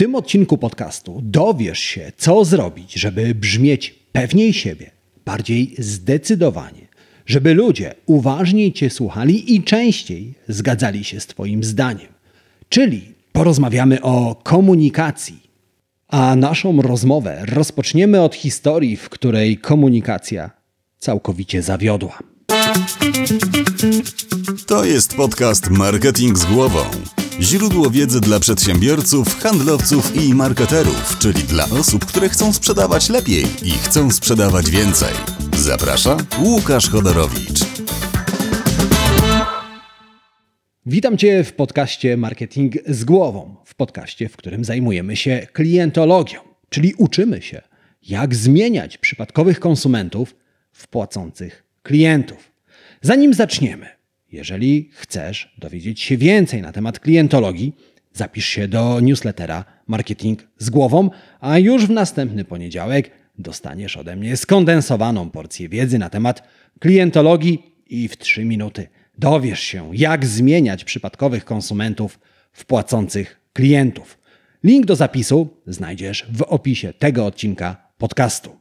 tym odcinku podcastu dowiesz się, co zrobić, żeby brzmieć pewniej siebie, bardziej zdecydowanie, żeby ludzie uważniej Cię słuchali i częściej zgadzali się z Twoim zdaniem. Czyli porozmawiamy o komunikacji. A naszą rozmowę rozpoczniemy od historii, w której komunikacja całkowicie zawiodła. To jest podcast Marketing z głową. Źródło wiedzy dla przedsiębiorców, handlowców i marketerów, czyli dla osób, które chcą sprzedawać lepiej i chcą sprzedawać więcej. Zaprasza Łukasz Chodorowicz. Witam Cię w podcaście Marketing z głową, w podcaście, w którym zajmujemy się klientologią, czyli uczymy się, jak zmieniać przypadkowych konsumentów w płacących klientów. Zanim zaczniemy, jeżeli chcesz dowiedzieć się więcej na temat klientologii, zapisz się do newslettera Marketing z głową, a już w następny poniedziałek dostaniesz ode mnie skondensowaną porcję wiedzy na temat klientologii i w 3 minuty dowiesz się, jak zmieniać przypadkowych konsumentów w płacących klientów. Link do zapisu znajdziesz w opisie tego odcinka podcastu.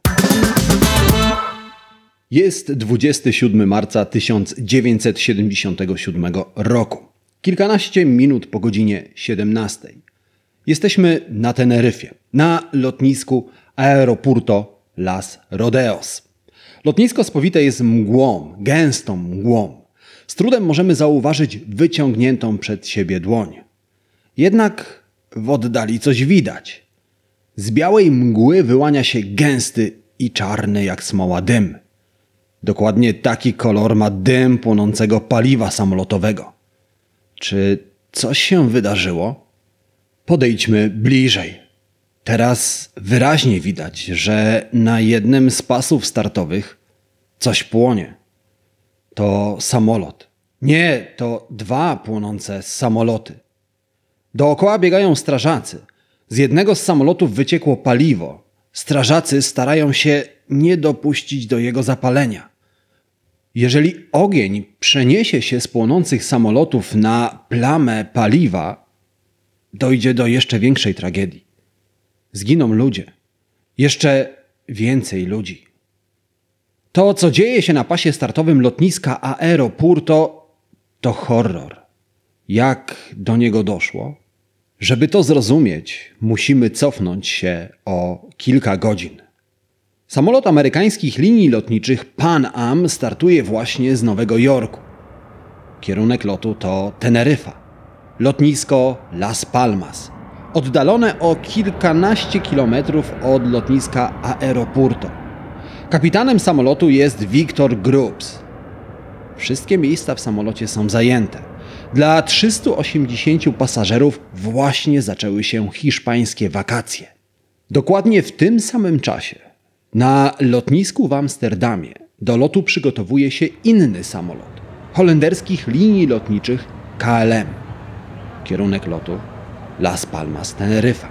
Jest 27 marca 1977 roku. Kilkanaście minut po godzinie 17. Jesteśmy na Teneryfie, na lotnisku Aeroporto Las Rodeos. Lotnisko spowite jest mgłą, gęstą mgłą. Z trudem możemy zauważyć wyciągniętą przed siebie dłoń. Jednak w oddali coś widać. Z białej mgły wyłania się gęsty i czarny jak smoła dym. Dokładnie taki kolor ma dym płonącego paliwa samolotowego. Czy coś się wydarzyło? Podejdźmy bliżej. Teraz wyraźnie widać, że na jednym z pasów startowych coś płonie. To samolot. Nie, to dwa płonące samoloty. Dookoła biegają strażacy. Z jednego z samolotów wyciekło paliwo. Strażacy starają się nie dopuścić do jego zapalenia. Jeżeli ogień przeniesie się z płonących samolotów na plamę paliwa, dojdzie do jeszcze większej tragedii. Zginą ludzie. Jeszcze więcej ludzi. To, co dzieje się na pasie startowym lotniska Aeropurto, to horror. Jak do niego doszło? Żeby to zrozumieć, musimy cofnąć się o kilka godzin. Samolot amerykańskich linii lotniczych Pan Am startuje właśnie z Nowego Jorku. Kierunek lotu to Teneryfa, lotnisko Las Palmas, oddalone o kilkanaście kilometrów od lotniska Aeroporto. Kapitanem samolotu jest Victor Groups. Wszystkie miejsca w samolocie są zajęte. Dla 380 pasażerów właśnie zaczęły się hiszpańskie wakacje. Dokładnie w tym samym czasie na lotnisku w Amsterdamie do lotu przygotowuje się inny samolot holenderskich linii lotniczych KLM. Kierunek lotu Las Palmas Teneryfa.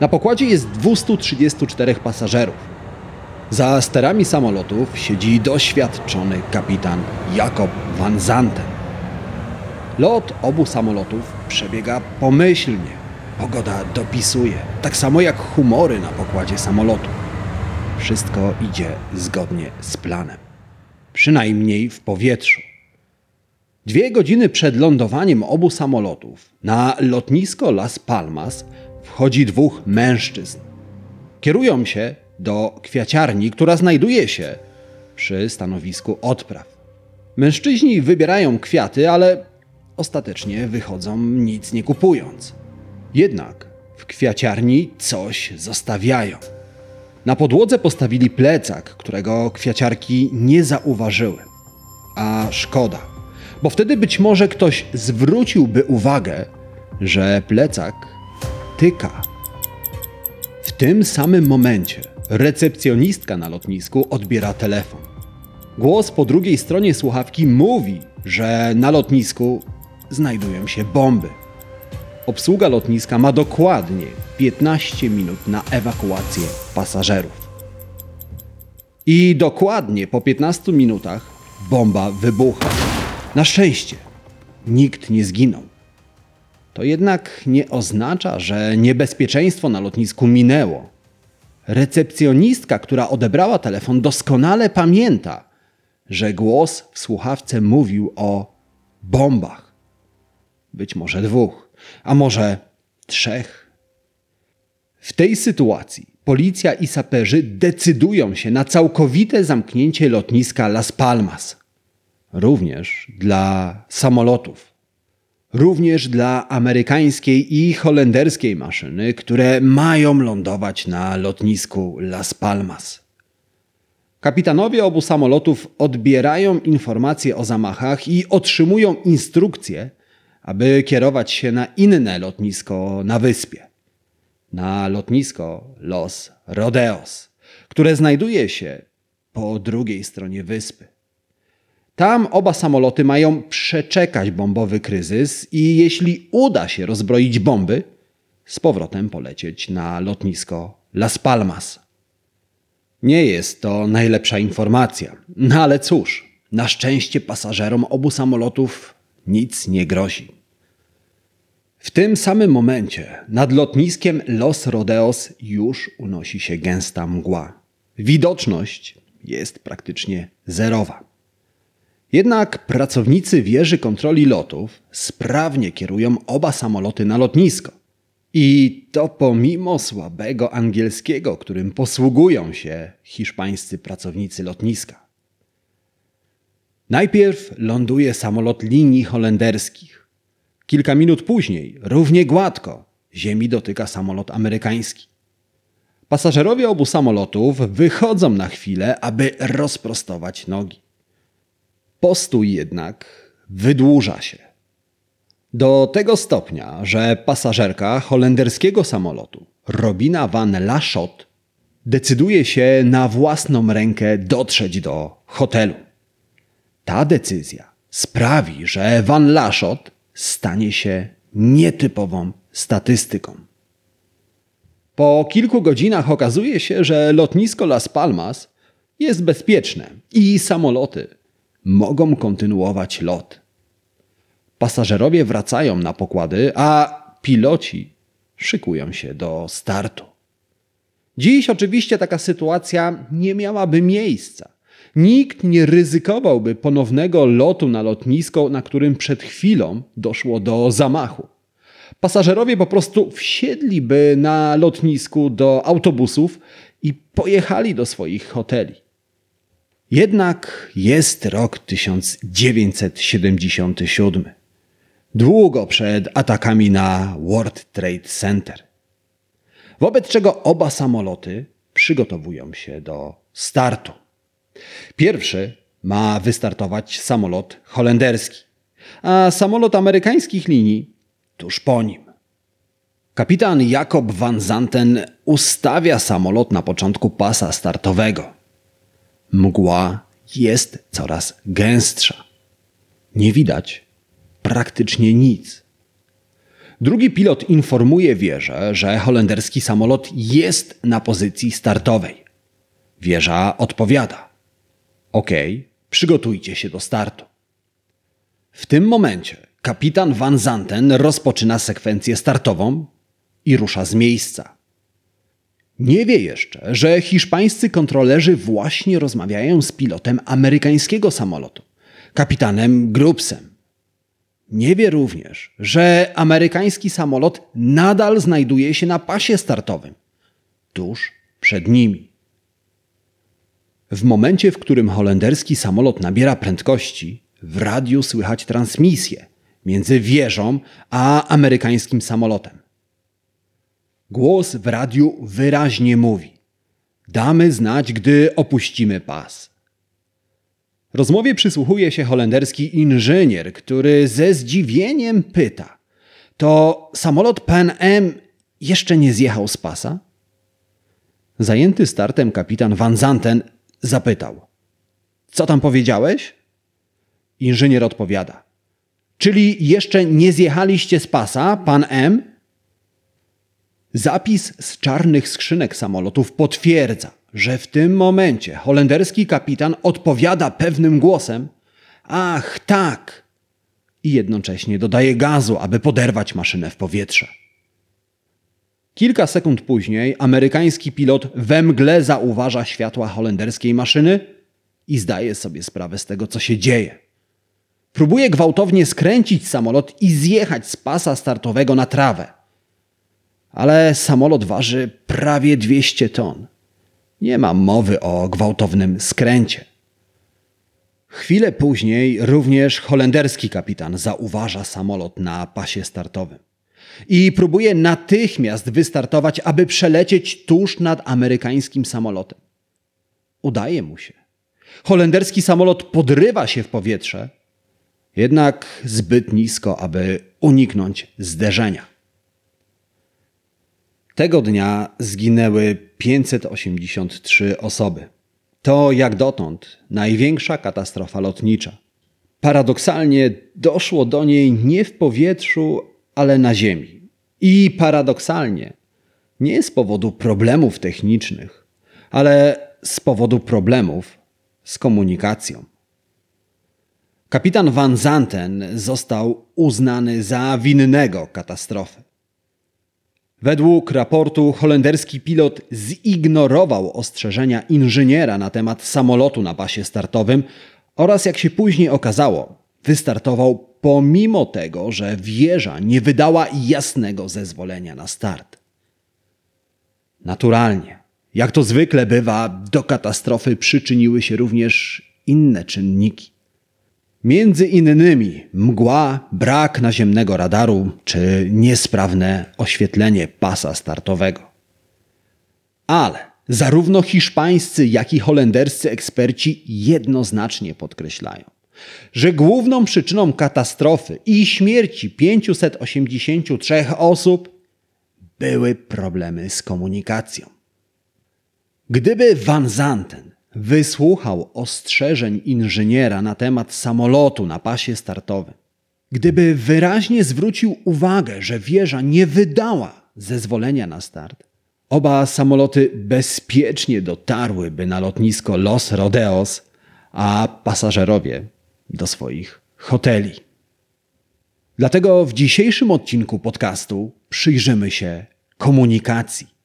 Na pokładzie jest 234 pasażerów. Za sterami samolotów siedzi doświadczony kapitan Jakob van Zanten. Lot obu samolotów przebiega pomyślnie. Pogoda dopisuje, tak samo jak humory na pokładzie samolotu. Wszystko idzie zgodnie z planem. Przynajmniej w powietrzu. Dwie godziny przed lądowaniem obu samolotów na lotnisko Las Palmas wchodzi dwóch mężczyzn. Kierują się do kwiaciarni, która znajduje się przy stanowisku odpraw. Mężczyźni wybierają kwiaty, ale ostatecznie wychodzą nic nie kupując. Jednak w kwiaciarni coś zostawiają. Na podłodze postawili plecak, którego kwiaciarki nie zauważyły. A szkoda, bo wtedy być może ktoś zwróciłby uwagę, że plecak tyka. W tym samym momencie recepcjonistka na lotnisku odbiera telefon. Głos po drugiej stronie słuchawki mówi, że na lotnisku znajdują się bomby. Obsługa lotniska ma dokładnie 15 minut na ewakuację pasażerów. I dokładnie po 15 minutach bomba wybucha. Na szczęście nikt nie zginął. to jednak nie oznacza, że niebezpieczeństwo na lotnisku minęło. Recepcjonistka, która odebrała telefon, doskonale pamięta, że głos w słuchawce mówił o bombach. Być może dwóch, a może trzech. W tej sytuacji policja i saperzy decydują się na całkowite zamknięcie lotniska Las Palmas. Również dla samolotów. Również dla amerykańskiej i holenderskiej maszyny, które mają lądować na lotnisku Las Palmas. Kapitanowie obu samolotów odbierają informacje o zamachach i otrzymują instrukcje, aby kierować się na inne lotnisko na wyspie. Na lotnisko Los Rodeos, które znajduje się po drugiej stronie wyspy. Tam oba samoloty mają przeczekać bombowy kryzys i jeśli uda się rozbroić bomby, z powrotem polecieć na lotnisko Las Palmas. Nie jest to najlepsza informacja, no ale cóż, na szczęście pasażerom obu samolotów nic nie grozi. W tym samym momencie nad lotniskiem Los Rodeos już unosi się gęsta mgła. Widoczność jest praktycznie zerowa. Jednak pracownicy wieży kontroli lotów sprawnie kierują oba samoloty na lotnisko. I to pomimo słabego angielskiego, którym posługują się hiszpańscy pracownicy lotniska. Najpierw ląduje samolot linii holenderskich. Kilka minut później, równie gładko, ziemi dotyka samolot amerykański. Pasażerowie obu samolotów wychodzą na chwilę, aby rozprostować nogi. Postój jednak wydłuża się. Do tego stopnia, że pasażerka holenderskiego samolotu, Robina van Lashot, decyduje się na własną rękę dotrzeć do hotelu. Ta decyzja sprawi, że van Lashot stanie się nietypową statystyką. Po kilku godzinach okazuje się, że lotnisko Las Palmas jest bezpieczne i samoloty mogą kontynuować lot. Pasażerowie wracają na pokłady, a piloci szykują się do startu. Dziś oczywiście taka sytuacja nie miałaby miejsca. Nikt nie ryzykowałby ponownego lotu na lotnisko, na którym przed chwilą doszło do zamachu. Pasażerowie po prostu wsiedliby na lotnisku do autobusów i pojechali do swoich hoteli. Jednak jest rok 1977 długo przed atakami na World Trade Center. Wobec czego oba samoloty przygotowują się do startu. Pierwszy ma wystartować samolot holenderski, a samolot amerykańskich linii tuż po nim. Kapitan Jakob van Zanten ustawia samolot na początku pasa startowego. Mgła jest coraz gęstsza. Nie widać praktycznie nic. Drugi pilot informuje wieżę, że holenderski samolot jest na pozycji startowej. Wieża odpowiada: OK, przygotujcie się do startu. W tym momencie kapitan Van Zanten rozpoczyna sekwencję startową i rusza z miejsca. Nie wie jeszcze, że hiszpańscy kontrolerzy właśnie rozmawiają z pilotem amerykańskiego samolotu, kapitanem Grubsem. Nie wie również, że amerykański samolot nadal znajduje się na pasie startowym, tuż przed nimi. W momencie, w którym holenderski samolot nabiera prędkości, w radiu słychać transmisję między wieżą a amerykańskim samolotem. Głos w radiu wyraźnie mówi: Damy znać, gdy opuścimy pas. Rozmowie przysłuchuje się holenderski inżynier, który ze zdziwieniem pyta: To samolot Pan M jeszcze nie zjechał z pasa? Zajęty startem kapitan Van Zanten zapytał: Co tam powiedziałeś? Inżynier odpowiada: Czyli jeszcze nie zjechaliście z pasa, pan M? Zapis z czarnych skrzynek samolotów potwierdza, że w tym momencie holenderski kapitan odpowiada pewnym głosem: Ach, tak! i jednocześnie dodaje gazu, aby poderwać maszynę w powietrze. Kilka sekund później amerykański pilot we mgle zauważa światła holenderskiej maszyny i zdaje sobie sprawę z tego, co się dzieje. Próbuje gwałtownie skręcić samolot i zjechać z pasa startowego na trawę. Ale samolot waży prawie 200 ton. Nie ma mowy o gwałtownym skręcie. Chwilę później również holenderski kapitan zauważa samolot na pasie startowym i próbuje natychmiast wystartować, aby przelecieć tuż nad amerykańskim samolotem. Udaje mu się. Holenderski samolot podrywa się w powietrze, jednak zbyt nisko, aby uniknąć zderzenia. Tego dnia zginęły 583 osoby. To jak dotąd największa katastrofa lotnicza. Paradoksalnie doszło do niej nie w powietrzu, ale na ziemi. I paradoksalnie nie z powodu problemów technicznych, ale z powodu problemów z komunikacją. Kapitan Van Zanten został uznany za winnego katastrofy. Według raportu holenderski pilot zignorował ostrzeżenia inżyniera na temat samolotu na pasie startowym oraz, jak się później okazało, wystartował pomimo tego, że wieża nie wydała jasnego zezwolenia na start. Naturalnie, jak to zwykle bywa, do katastrofy przyczyniły się również inne czynniki. Między innymi mgła, brak naziemnego radaru czy niesprawne oświetlenie pasa startowego. Ale zarówno hiszpańscy, jak i holenderscy eksperci jednoznacznie podkreślają, że główną przyczyną katastrofy i śmierci 583 osób były problemy z komunikacją. Gdyby Van Zanten wysłuchał ostrzeżeń inżyniera na temat samolotu na pasie startowym, gdyby wyraźnie zwrócił uwagę, że wieża nie wydała zezwolenia na start, oba samoloty bezpiecznie dotarłyby na lotnisko Los Rodeos, a pasażerowie do swoich hoteli. Dlatego w dzisiejszym odcinku podcastu przyjrzymy się komunikacji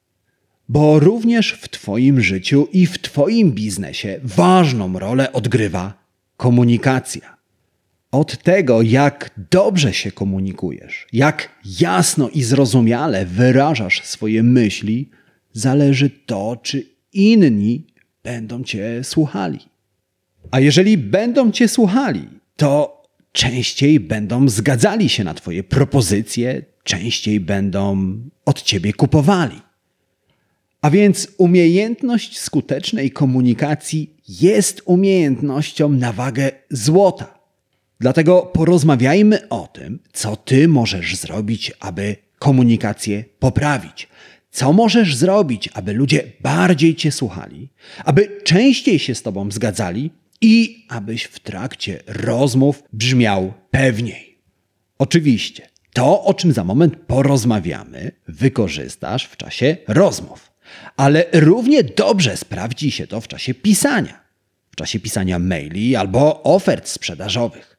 bo również w Twoim życiu i w Twoim biznesie ważną rolę odgrywa komunikacja. Od tego, jak dobrze się komunikujesz, jak jasno i zrozumiale wyrażasz swoje myśli, zależy to, czy inni będą Cię słuchali. A jeżeli będą Cię słuchali, to częściej będą zgadzali się na Twoje propozycje, częściej będą od Ciebie kupowali. A więc umiejętność skutecznej komunikacji jest umiejętnością na wagę złota. Dlatego porozmawiajmy o tym, co ty możesz zrobić, aby komunikację poprawić. Co możesz zrobić, aby ludzie bardziej cię słuchali, aby częściej się z tobą zgadzali i abyś w trakcie rozmów brzmiał pewniej. Oczywiście, to, o czym za moment porozmawiamy, wykorzystasz w czasie rozmów ale równie dobrze sprawdzi się to w czasie pisania, w czasie pisania maili albo ofert sprzedażowych.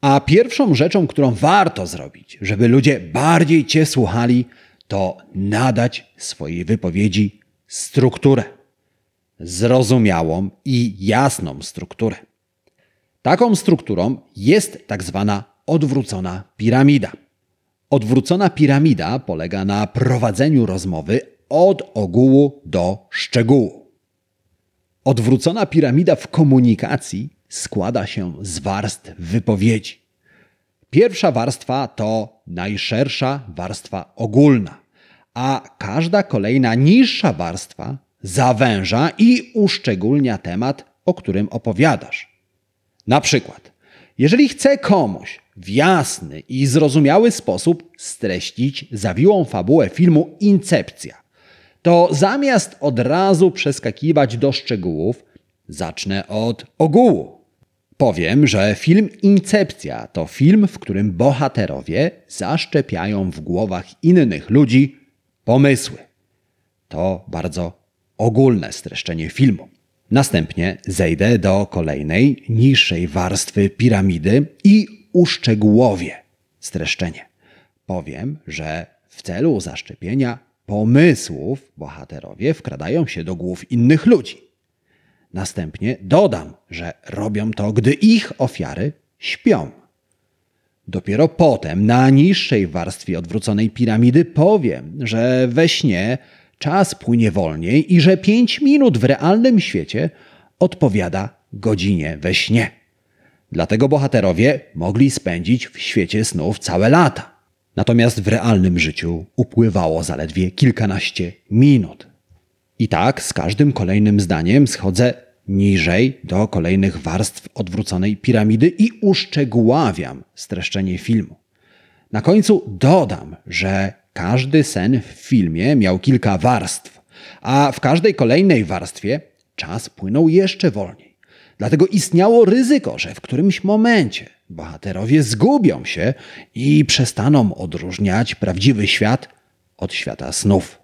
A pierwszą rzeczą, którą warto zrobić, żeby ludzie bardziej Cię słuchali, to nadać swojej wypowiedzi strukturę. Zrozumiałą i jasną strukturę. Taką strukturą jest tak zwana odwrócona piramida. Odwrócona piramida polega na prowadzeniu rozmowy od ogółu do szczegółu. Odwrócona piramida w komunikacji składa się z warstw wypowiedzi. Pierwsza warstwa to najszersza warstwa ogólna, a każda kolejna niższa warstwa zawęża i uszczególnia temat, o którym opowiadasz. Na przykład, jeżeli chcę komuś w jasny i zrozumiały sposób streścić zawiłą fabułę filmu Incepcja, to zamiast od razu przeskakiwać do szczegółów, zacznę od ogółu. Powiem, że film Incepcja to film, w którym bohaterowie zaszczepiają w głowach innych ludzi pomysły. To bardzo ogólne streszczenie filmu. Następnie zejdę do kolejnej, niższej warstwy piramidy i uszczegółowię streszczenie. Powiem, że w celu zaszczepienia pomysłów bohaterowie wkradają się do głów innych ludzi. Następnie dodam, że robią to, gdy ich ofiary śpią. Dopiero potem, na niższej warstwie odwróconej piramidy, powiem, że we śnie czas płynie wolniej i że 5 minut w realnym świecie odpowiada godzinie we śnie. Dlatego bohaterowie mogli spędzić w świecie snów całe lata. Natomiast w realnym życiu upływało zaledwie kilkanaście minut. I tak z każdym kolejnym zdaniem schodzę niżej do kolejnych warstw odwróconej piramidy i uszczegóławiam streszczenie filmu. Na końcu dodam, że każdy sen w filmie miał kilka warstw, a w każdej kolejnej warstwie czas płynął jeszcze wolniej. Dlatego istniało ryzyko, że w którymś momencie bohaterowie zgubią się i przestaną odróżniać prawdziwy świat od świata snów.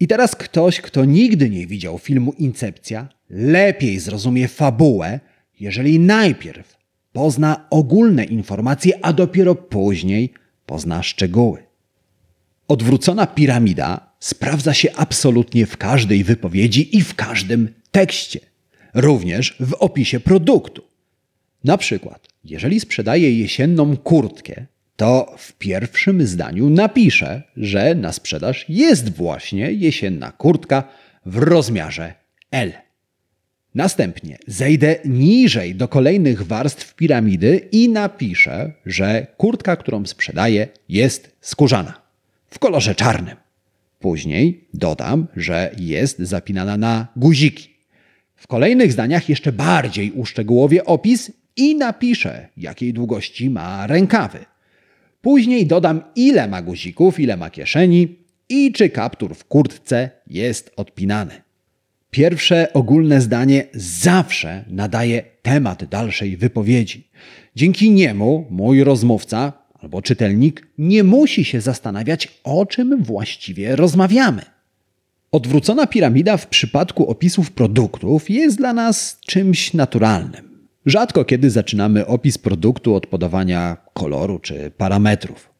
I teraz ktoś, kto nigdy nie widział filmu Incepcja, lepiej zrozumie fabułę, jeżeli najpierw pozna ogólne informacje, a dopiero później pozna szczegóły. Odwrócona piramida sprawdza się absolutnie w każdej wypowiedzi i w każdym tekście, również w opisie produktu. Na przykład, jeżeli sprzedaję jesienną kurtkę, to w pierwszym zdaniu napiszę, że na sprzedaż jest właśnie jesienna kurtka w rozmiarze L. Następnie zejdę niżej do kolejnych warstw piramidy i napiszę, że kurtka, którą sprzedaję, jest skórzana w kolorze czarnym. Później dodam, że jest zapinana na guziki. W kolejnych zdaniach jeszcze bardziej uszczegółowię opis i napiszę, jakiej długości ma rękawy. Później dodam, ile ma guzików, ile ma kieszeni i czy kaptur w kurtce jest odpinany. Pierwsze ogólne zdanie zawsze nadaje temat dalszej wypowiedzi. Dzięki niemu mój rozmówca albo czytelnik nie musi się zastanawiać, o czym właściwie rozmawiamy. Odwrócona piramida w przypadku opisów produktów jest dla nas czymś naturalnym. Rzadko kiedy zaczynamy opis produktu od podawania koloru czy parametrów.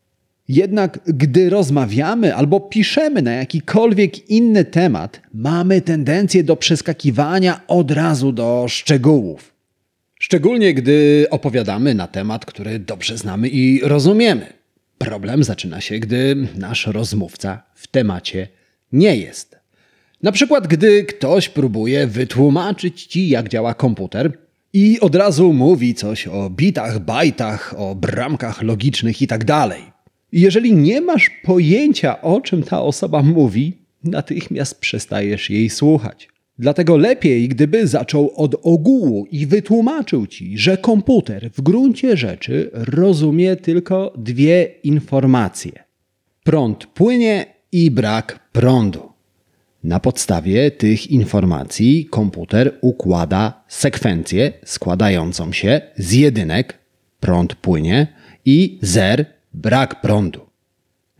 Jednak gdy rozmawiamy albo piszemy na jakikolwiek inny temat, mamy tendencję do przeskakiwania od razu do szczegółów. Szczególnie gdy opowiadamy na temat, który dobrze znamy i rozumiemy. Problem zaczyna się, gdy nasz rozmówca w temacie nie jest. Na przykład, gdy ktoś próbuje wytłumaczyć ci, jak działa komputer, i od razu mówi coś o bitach, bajtach, o bramkach logicznych itd. Tak Jeżeli nie masz pojęcia, o czym ta osoba mówi, natychmiast przestajesz jej słuchać. Dlatego lepiej, gdyby zaczął od ogółu i wytłumaczył ci, że komputer w gruncie rzeczy rozumie tylko dwie informacje: prąd płynie i brak prądu. Na podstawie tych informacji komputer układa sekwencję składającą się z jedynek prąd płynie i zer brak prądu.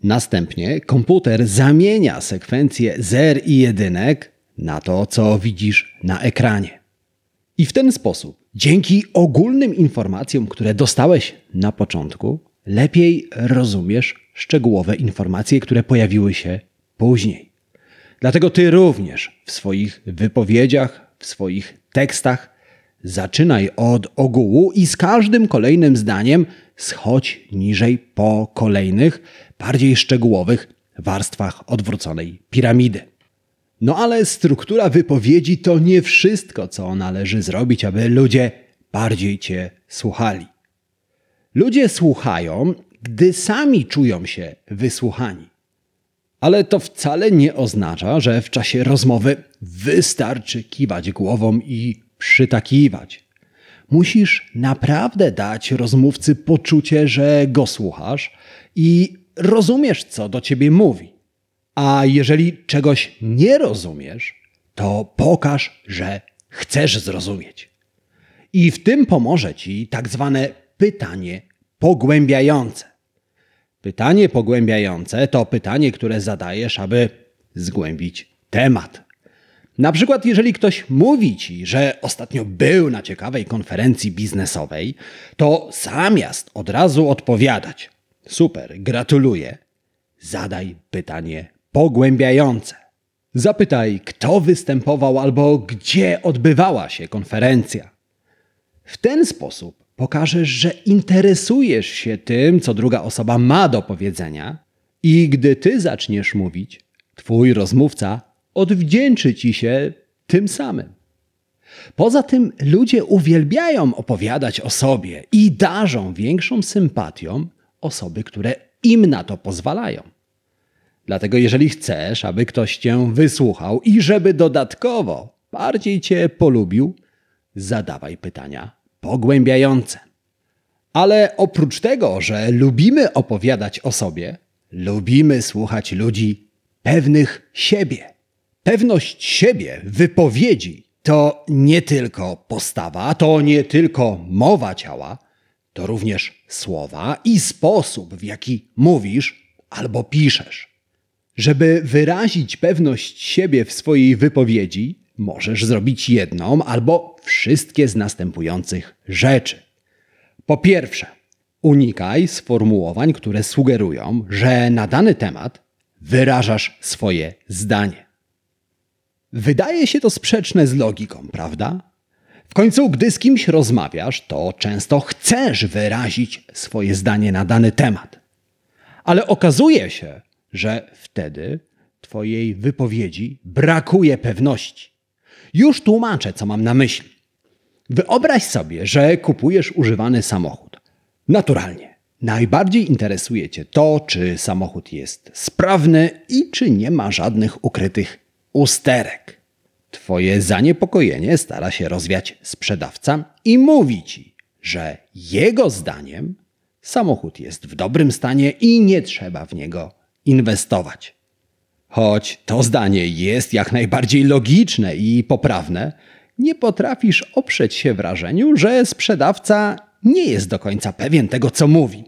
Następnie komputer zamienia sekwencję zer i jedynek na to, co widzisz na ekranie. I w ten sposób, dzięki ogólnym informacjom, które dostałeś na początku, lepiej rozumiesz szczegółowe informacje, które pojawiły się później. Dlatego ty również w swoich wypowiedziach, w swoich tekstach zaczynaj od ogółu i z każdym kolejnym zdaniem schodź niżej po kolejnych, bardziej szczegółowych warstwach odwróconej piramidy. No ale struktura wypowiedzi to nie wszystko, co należy zrobić, aby ludzie bardziej cię słuchali. Ludzie słuchają, gdy sami czują się wysłuchani. Ale to wcale nie oznacza, że w czasie rozmowy wystarczy kiwać głową i przytakiwać. Musisz naprawdę dać rozmówcy poczucie, że go słuchasz i rozumiesz, co do ciebie mówi. A jeżeli czegoś nie rozumiesz, to pokaż, że chcesz zrozumieć. I w tym pomoże ci tak zwane pytanie pogłębiające. Pytanie pogłębiające to pytanie, które zadajesz, aby zgłębić temat. Na przykład, jeżeli ktoś mówi ci, że ostatnio był na ciekawej konferencji biznesowej, to zamiast od razu odpowiadać: Super, gratuluję, zadaj pytanie pogłębiające. Zapytaj, kto występował albo gdzie odbywała się konferencja. W ten sposób pokażesz, że interesujesz się tym, co druga osoba ma do powiedzenia, i gdy ty zaczniesz mówić, twój rozmówca odwdzięczy ci się tym samym. Poza tym ludzie uwielbiają opowiadać o sobie i darzą większą sympatią osoby, które im na to pozwalają. Dlatego jeżeli chcesz, aby ktoś cię wysłuchał i żeby dodatkowo bardziej cię polubił, zadawaj pytania pogłębiające. Ale oprócz tego, że lubimy opowiadać o sobie, lubimy słuchać ludzi pewnych siebie. Pewność siebie wypowiedzi to nie tylko postawa, to nie tylko mowa ciała, to również słowa i sposób, w jaki mówisz albo piszesz. Żeby wyrazić pewność siebie w swojej wypowiedzi, możesz zrobić jedną albo wszystkie z następujących rzeczy. Po pierwsze, unikaj sformułowań, które sugerują, że na dany temat wyrażasz swoje zdanie. Wydaje się to sprzeczne z logiką, prawda? W końcu, gdy z kimś rozmawiasz, to często chcesz wyrazić swoje zdanie na dany temat. Ale okazuje się, że wtedy Twojej wypowiedzi brakuje pewności. Już tłumaczę, co mam na myśli. Wyobraź sobie, że kupujesz używany samochód. Naturalnie. Najbardziej interesuje Cię to, czy samochód jest sprawny i czy nie ma żadnych ukrytych usterek. Twoje zaniepokojenie stara się rozwiać sprzedawca i mówi Ci, że jego zdaniem samochód jest w dobrym stanie i nie trzeba w niego inwestować. Choć to zdanie jest jak najbardziej logiczne i poprawne, nie potrafisz oprzeć się wrażeniu, że sprzedawca nie jest do końca pewien tego, co mówi,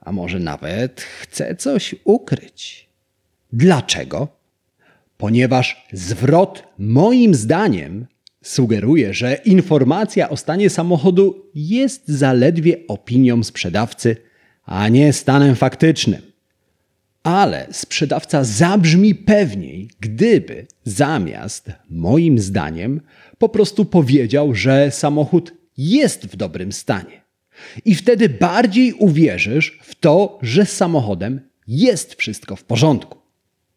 a może nawet chce coś ukryć. Dlaczego? Ponieważ zwrot moim zdaniem sugeruje, że informacja o stanie samochodu jest zaledwie opinią sprzedawcy, a nie stanem faktycznym ale sprzedawca zabrzmi pewniej, gdyby zamiast moim zdaniem po prostu powiedział, że samochód jest w dobrym stanie. I wtedy bardziej uwierzysz w to, że z samochodem jest wszystko w porządku.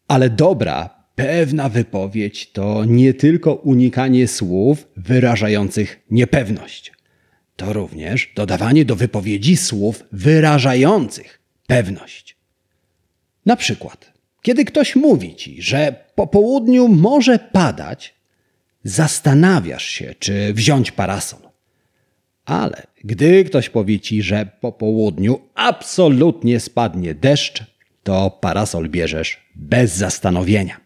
Ale dobra, pewna wypowiedź to nie tylko unikanie słów wyrażających niepewność. To również dodawanie do wypowiedzi słów wyrażających pewność. Na przykład, kiedy ktoś mówi ci, że po południu może padać, zastanawiasz się, czy wziąć parasol. Ale gdy ktoś powie ci, że po południu absolutnie spadnie deszcz, to parasol bierzesz bez zastanowienia.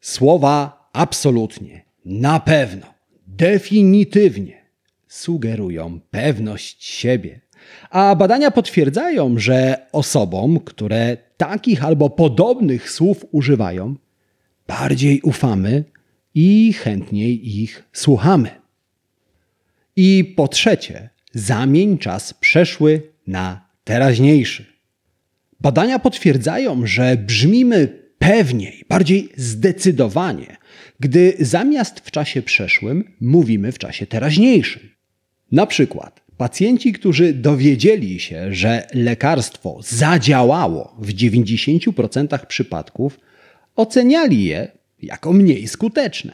Słowa absolutnie, na pewno, definitywnie sugerują pewność siebie, a badania potwierdzają, że osobom, które takich albo podobnych słów używają, bardziej ufamy i chętniej ich słuchamy. I po trzecie, zamień czas przeszły na teraźniejszy. Badania potwierdzają, że brzmimy pewniej, bardziej zdecydowanie, gdy zamiast w czasie przeszłym mówimy w czasie teraźniejszym. Na przykład Pacjenci, którzy dowiedzieli się, że lekarstwo zadziałało w 90% przypadków, oceniali je jako mniej skuteczne.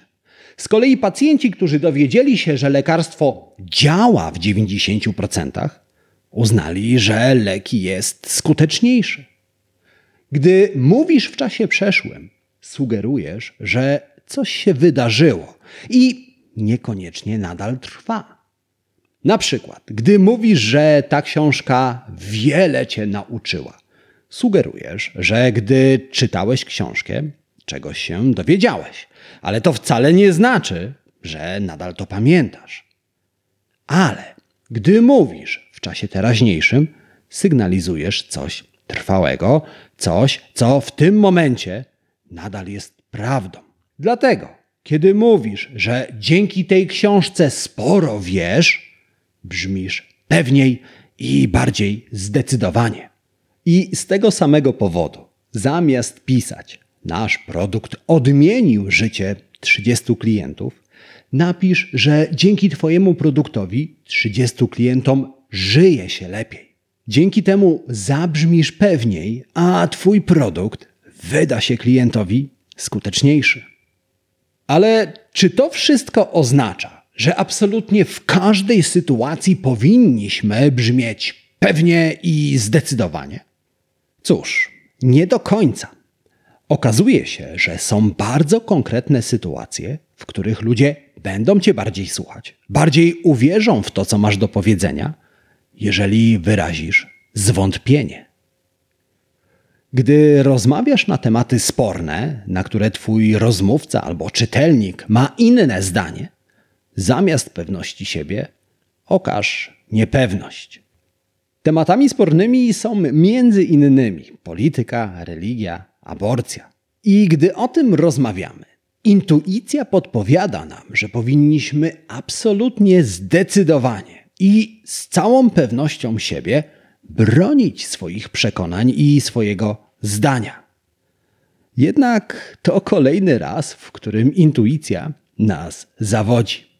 Z kolei pacjenci, którzy dowiedzieli się, że lekarstwo działa w 90%, uznali, że leki jest skuteczniejszy. Gdy mówisz w czasie przeszłym, sugerujesz, że coś się wydarzyło i niekoniecznie nadal trwa. Na przykład, gdy mówisz, że ta książka wiele cię nauczyła, sugerujesz, że gdy czytałeś książkę, czegoś się dowiedziałeś, ale to wcale nie znaczy, że nadal to pamiętasz. Ale gdy mówisz w czasie teraźniejszym, sygnalizujesz coś trwałego, coś, co w tym momencie nadal jest prawdą. Dlatego Kiedy mówisz, że dzięki tej książce sporo wiesz, brzmisz pewniej i bardziej zdecydowanie. I z tego samego powodu, zamiast pisać, nasz produkt odmienił życie 30 klientów, napisz, że dzięki Twojemu produktowi 30 klientom żyje się lepiej. Dzięki temu zabrzmisz pewniej, a Twój produkt wyda się klientowi skuteczniejszy. Ale czy to wszystko oznacza, że absolutnie w każdej sytuacji powinniśmy brzmieć pewnie i zdecydowanie? Cóż, nie do końca. Okazuje się, że są bardzo konkretne sytuacje, w których ludzie będą cię bardziej słuchać, bardziej uwierzą w to, co masz do powiedzenia, jeżeli wyrazisz zwątpienie. Gdy rozmawiasz na tematy sporne, na które twój rozmówca albo czytelnik ma inne zdanie, zamiast pewności siebie okaż niepewność. Tematami spornymi są między innymi polityka, religia, aborcja. I gdy o tym rozmawiamy, intuicja podpowiada nam, że powinniśmy absolutnie zdecydowanie i z całą pewnością siebie bronić swoich przekonań i swojego zdania. Jednak to kolejny raz, w którym intuicja nas zawodzi.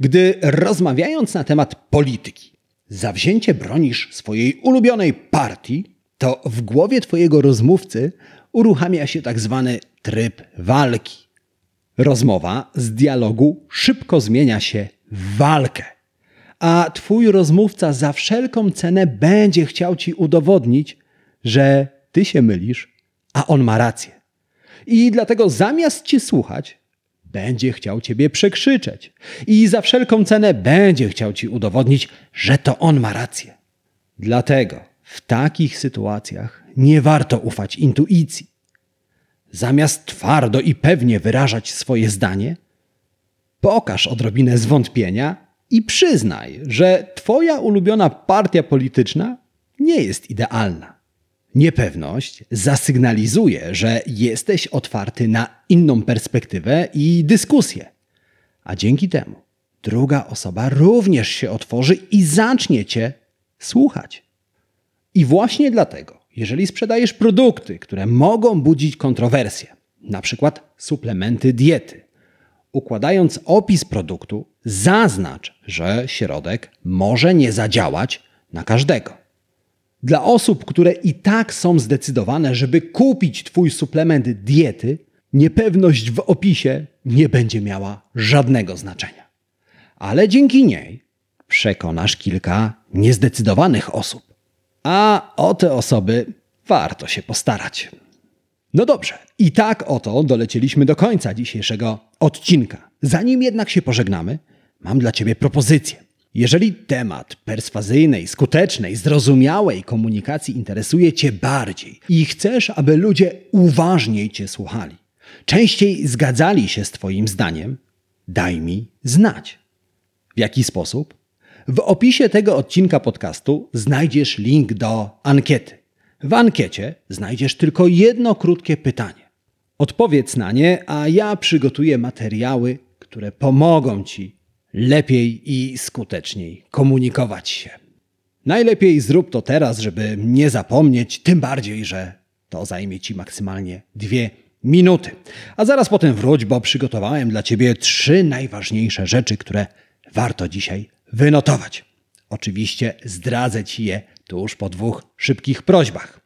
Gdy rozmawiając na temat polityki, zawzięcie bronisz swojej ulubionej partii, to w głowie twojego rozmówcy uruchamia się tak zwany tryb walki. Rozmowa z dialogu szybko zmienia się w walkę, a twój rozmówca za wszelką cenę będzie chciał ci udowodnić, że ty się mylisz, a on ma rację. I dlatego zamiast cię słuchać, będzie chciał ciebie przekrzyczeć i za wszelką cenę będzie chciał ci udowodnić, że to on ma rację. Dlatego w takich sytuacjach nie warto ufać intuicji. Zamiast twardo i pewnie wyrażać swoje zdanie, pokaż odrobinę zwątpienia i przyznaj, że Twoja ulubiona partia polityczna nie jest idealna. Niepewność zasygnalizuje, że jesteś otwarty na inną perspektywę i dyskusję, a dzięki temu druga osoba również się otworzy i zacznie Cię słuchać. I właśnie dlatego, jeżeli sprzedajesz produkty, które mogą budzić kontrowersje, na przykład suplementy diety, układając opis produktu, zaznacz, że środek może nie zadziałać na każdego. Dla osób, które i tak są zdecydowane, żeby kupić Twój suplement diety, niepewność w opisie nie będzie miała żadnego znaczenia. Ale dzięki niej przekonasz kilka niezdecydowanych osób. A o te osoby warto się postarać. No dobrze, i tak oto dolecieliśmy do końca dzisiejszego odcinka. Zanim jednak się pożegnamy, mam dla Ciebie propozycję. Jeżeli temat perswazyjnej, skutecznej, zrozumiałej komunikacji interesuje Cię bardziej i chcesz, aby ludzie uważniej Cię słuchali, częściej zgadzali się z Twoim zdaniem, daj mi znać. W jaki sposób? W opisie tego odcinka podcastu znajdziesz link do ankiety. W ankiecie znajdziesz tylko jedno krótkie pytanie. Odpowiedz na nie, a ja przygotuję materiały, które pomogą Ci lepiej i skuteczniej komunikować się. Najlepiej zrób to teraz, żeby nie zapomnieć, tym bardziej, że to zajmie Ci maksymalnie dwie minuty. A zaraz potem wróć, bo przygotowałem dla Ciebie trzy najważniejsze rzeczy, które warto dzisiaj wynotować. Oczywiście zdradzę Ci je tuż po dwóch szybkich prośbach.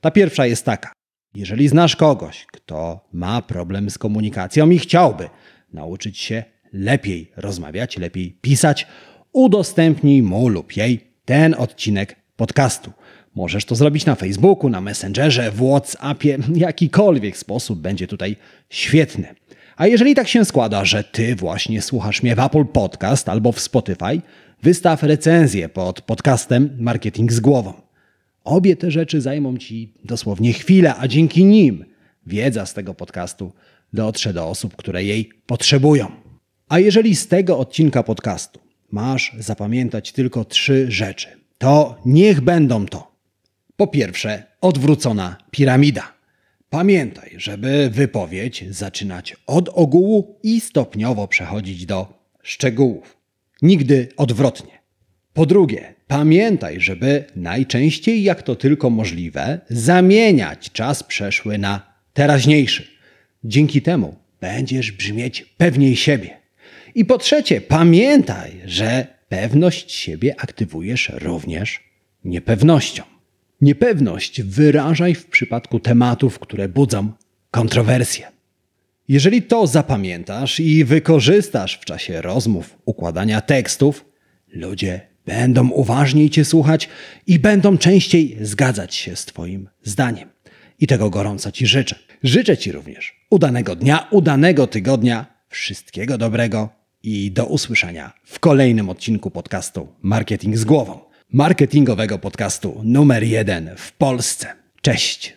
Ta pierwsza jest taka. Jeżeli znasz kogoś, kto ma problem z komunikacją i chciałby nauczyć się lepiej rozmawiać, lepiej pisać, udostępnij mu lub jej ten odcinek podcastu. Możesz to zrobić na Facebooku, na Messengerze, w WhatsAppie, jakikolwiek sposób będzie tutaj świetny. A jeżeli tak się składa, że ty właśnie słuchasz mnie w Apple Podcast albo w Spotify, wystaw recenzję pod podcastem Marketing z głową. Obie te rzeczy zajmą ci dosłownie chwilę, a dzięki nim wiedza z tego podcastu dotrze do osób, które jej potrzebują. A jeżeli z tego odcinka podcastu masz zapamiętać tylko trzy rzeczy, to niech będą to. Po pierwsze, odwrócona piramida. pamiętaj, żeby wypowiedź zaczynać od ogółu i stopniowo przechodzić do szczegółów. Nigdy odwrotnie. Po drugie, pamiętaj, żeby najczęściej, jak to tylko możliwe, zamieniać czas przeszły na teraźniejszy. Dzięki temu będziesz brzmieć pewniej siebie. I po trzecie, pamiętaj, że pewność siebie aktywujesz również niepewnością. Niepewność wyrażaj w przypadku tematów, które budzą kontrowersje. Jeżeli to zapamiętasz i wykorzystasz w czasie rozmów, układania tekstów, ludzie będą uważniej Cię słuchać i będą częściej zgadzać się z Twoim zdaniem. I tego gorąco Ci życzę. Życzę Ci również udanego dnia, udanego tygodnia, wszystkiego dobrego i do usłyszenia w kolejnym odcinku podcastu Marketing z głową. Marketingowego podcastu numer jeden w Polsce. Cześć!